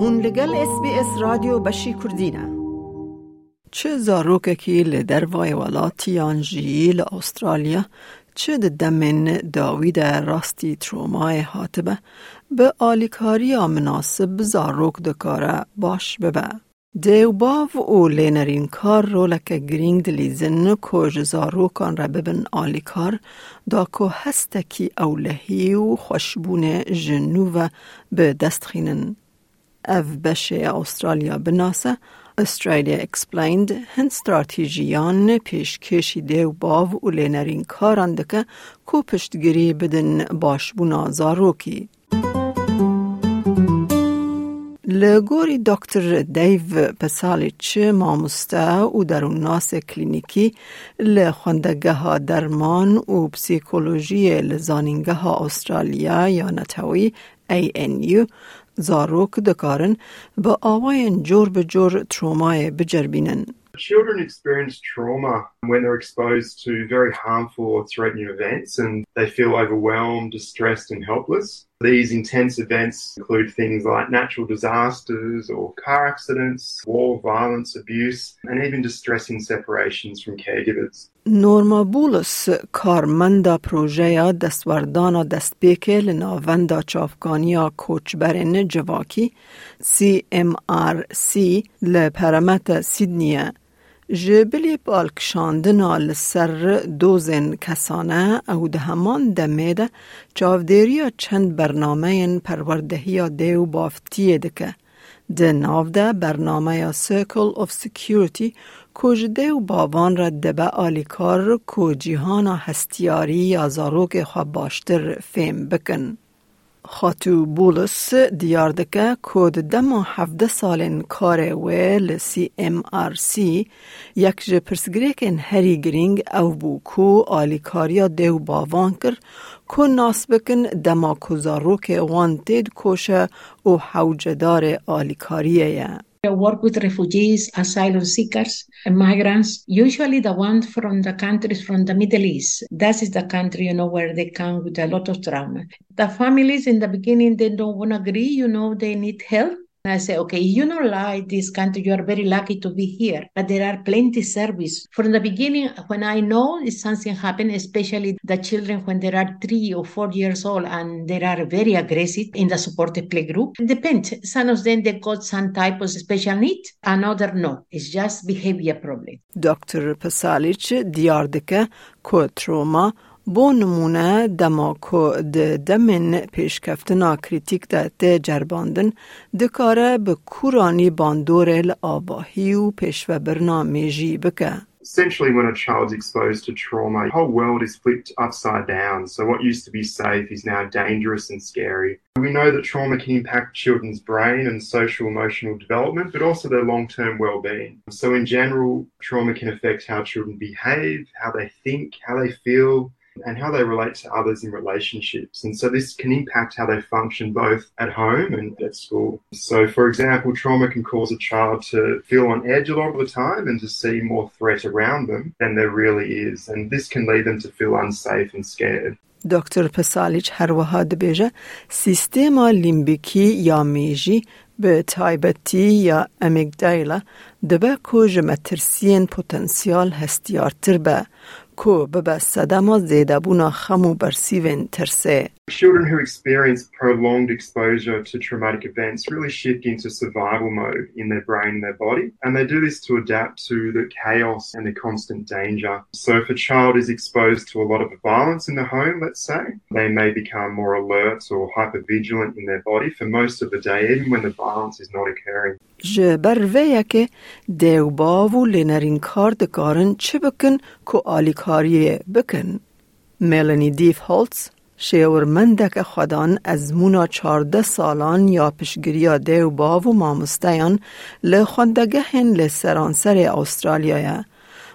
هون لگل اس بی اس رادیو بشی کردینه چه زاروککی لدروای ولاتیان جی لأسترالیا چه دمن داوید راستی ترومای هاتبه به آلیکاری مناسب زاروک دکاره باش ببه. دیو باو او لینرین کار رو لکه گرینگ دلیزن کج زاروکان را ببن آلیکار دا که هستکی اولهی و خوشبون جنو و به دست خینن. اف بشه استرالیا بناسه Australia explained هن استراتیجیان پیش کشیده و باو و لینرین کاران دکه کو پشتگیری بدن باشبونا زاروکی. لگوری دکتر دیو پسالیچ ماموسته و در ناس کلینیکی لخوندگه ها درمان و پسیکولوژی لزانینگه ها استرالیا یا نتوی ANU زاروک دکارن با آواین جور به جور ترومای بجربینن. Children experience trauma when they're exposed to very harmful or threatening events and they feel overwhelmed, distressed, and helpless. These intense events include things like natural disasters or car accidents, war, violence, abuse, and even distressing separations from caregivers. نورما بولس کارمندا پروژه دستوردانا دستپیکه لناوندا چافکانیا کوچبرن جواکی سی ام آر سی لپرمت سیدنیه جبلی بالکشاندنا لسر دوزن کسانه او ده همان دمیده چاودیریا چند برنامه پروردهی دیو بافتیه دکه ده ناو برنامه سیکل of Security کجده و باوان را دبه آلیکار کو جیهان هستیاری یا زاروک خواه باشتر فیم بکن. خاتو بولس دیار دکه کود دم هفده سالن کار ویل سی ام آر سی یک جه پرسگریکن هری گرینگ او بو کو آلیکاریا دیو باوان کر کو ناس بکن دما کزاروک وانتید کوشه او حوجدار آلیکاریه I work with refugees, asylum seekers, and migrants, usually the ones from the countries from the Middle East. That is the country, you know, where they come with a lot of trauma. The families in the beginning, they don't want to agree, you know, they need help. And I say, okay, you know, like this country, you are very lucky to be here, but there are plenty service. From the beginning, when I know something happened, especially the children when they are three or four years old and they are very aggressive in the supported play group, it depends. Some of them, they got some type of special need, another no. It's just behavior problem. Dr. Pasalich, diyardaki ku trauma تروما بو نمونه دما کو د دمن پیشکفتنا کریتیک ده ده جرباندن دکاره به کورانی باندور لآباهی و پیشو برنامه جی بکه. Essentially, when a child's exposed to trauma, the whole world is flipped upside down. So, what used to be safe is now dangerous and scary. We know that trauma can impact children's brain and social emotional development, but also their long term well being. So, in general, trauma can affect how children behave, how they think, how they feel, and how they relate to others in relationships. And so this can impact how they function both at home and at school. So, for example, trauma can cause a child to feel on edge a lot of the time and to see more threat around them than there really is. And this can lead them to feel unsafe and scared. دکتر پسالیچ هر وها دبیجه سیستما لیمبیکی یا میجی به تایبتی یا امیگدایلا دبه کج مترسین پوتنسیال هستیارتر به کو به صدما زیده بونا خمو برسیون ترسه. Children who experience prolonged exposure to traumatic events really shift into survival mode in their brain and their body, and they do this to adapt to the chaos and the constant danger. So, if a child is exposed to a lot of violence in the home, let's say, they may become more alert or hypervigilant in their body for most of the day, even when the violence is not occurring. جبر ویا که دیو باو لینرین کار دکارن چه بکن آلیکاریه بکن. ملانی دیف هولتز شیورمندک خودان از مونا چارده سالان یا پشگیریا دیو باو و مامستیان لخوندگهن لسرانسر استرالیایه.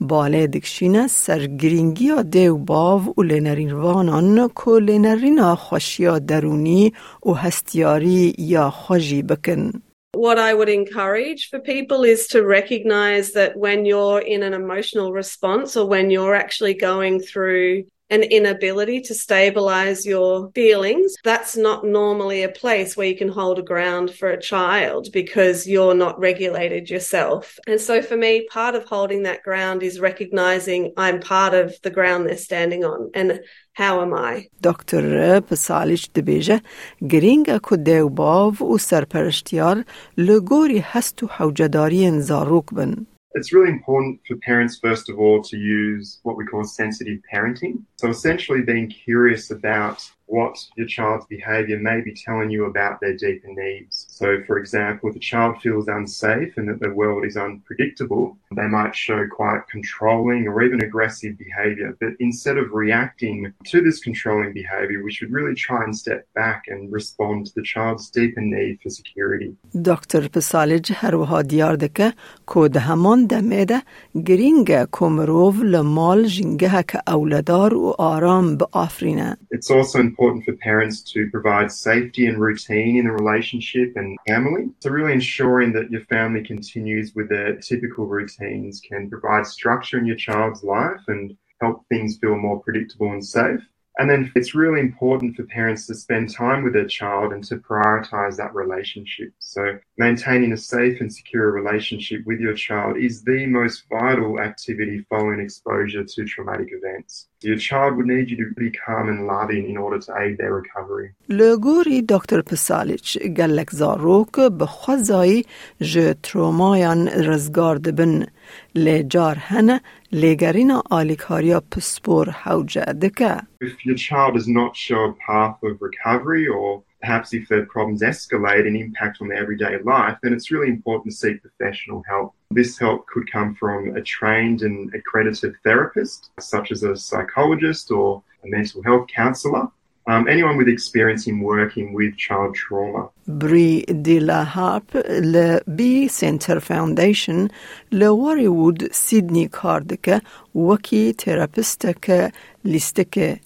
باله دکشینه سرگرینگی دیو باو و لینرین وانان که لینرین خوشیا درونی و هستیاری یا خوشی بکن. What I would encourage for people is to recognize that when you're in an emotional response or when you're actually going through an inability to stabilize your feelings, that's not normally a place where you can hold a ground for a child because you're not regulated yourself. And so for me, part of holding that ground is recognizing I'm part of the ground they're standing on and how am I? Dr. Pasalich dibêje geringa ku dewbav û serpereştiyar li has to û hewcedariyên. It's really important for parents, first of all, to use what we call sensitive parenting. So essentially being curious about what your child's behavior may be telling you about their deeper needs. So, for example, if a child feels unsafe and that the world is unpredictable, they might show quite controlling or even aggressive behavior. But instead of reacting to this controlling behavior, we should really try and step back and respond to the child's deeper need for security. Dr. Pasalich It's also important for parents to provide safety and routine in the relationship and family. So really ensuring that your family continues with their typical routines can provide structure in your child's life and help things feel more predictable and safe. And then it's really important for parents to spend time with their child and to prioritize that relationship. So maintaining a safe and secure relationship with your child is the most vital activity following exposure to traumatic events. Your child would need you to be calm and loving in order to aid their recovery. لگوری دکتر پسالیچ گلک زاروک بخوزایی جه ترومایان رزگار دبن If your child does not show a path of recovery or perhaps if their problems escalate and impact on their everyday life, then it's really important to seek professional help. This help could come from a trained and accredited therapist, such as a psychologist or a mental health counsellor um, anyone with experience in working with child trauma. Brie de la Harpe, le B Center Foundation, le Warriewood Sydney Kardike, وەکی Therapistica Listica.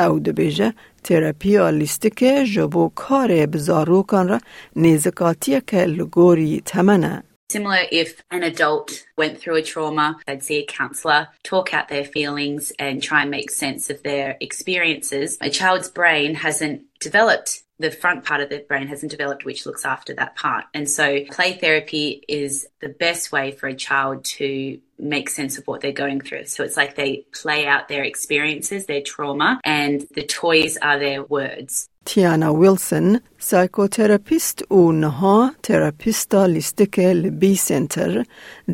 ئەو دەبێژە تێراپیا لیستەکە ژە بۆ کارێ بزارۆکان ڕە نێزکاتیەکە لە گۆری تەمەنە. Similar if an adult went through a trauma, they'd see a counsellor, talk out their feelings, and try and make sense of their experiences. A child's brain hasn't developed the front part of the brain hasn't developed, which looks after that part. And so, play therapy is the best way for a child to make sense of what they're going through. So, it's like they play out their experiences, their trauma, and the toys are their words. Tiana Wilson, psychotherapist û niha terapîsta lîstikê li B-Center,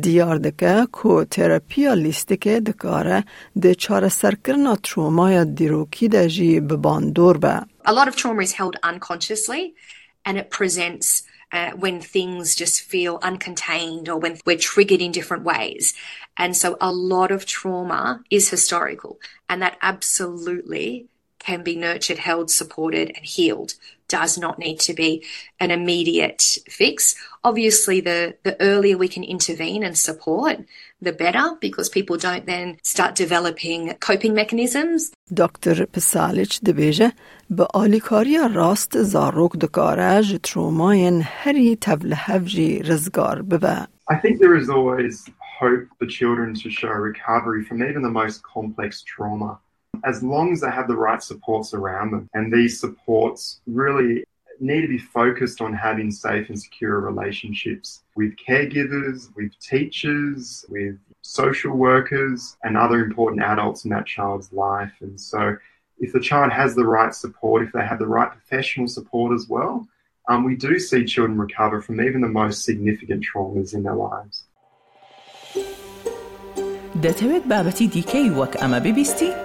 diyar dike ku terapiya lîstikê dikare di çareserkirina travmaya dîrokî de jî bi bandor be. A lot of trauma is held unconsciously and it presents Uh, when things just feel uncontained or when we're triggered in different ways. And so a lot of trauma is historical, and that absolutely can be nurtured, held, supported, and healed. Does not need to be an immediate fix. Obviously, the, the earlier we can intervene and support, the better, because people don't then start developing coping mechanisms. Dr. Pasalich dibeže, bi alikarya rast zarok dikare ji tromayên herî tevlihevj jî. I think there is always hope for children to show recovery from even the most complex trauma as long as they have the right supports around them. And these supports really need to be focused on having safe and secure relationships with caregivers, with teachers, with social workers, and other important adults in that child's life. And so, if the child has the right support, if they have the right professional support as well, um, we do see children recover from even the most significant traumas in their lives. دەتەوێت بابەتی دیکەی وەک ئەمە ببیستی؟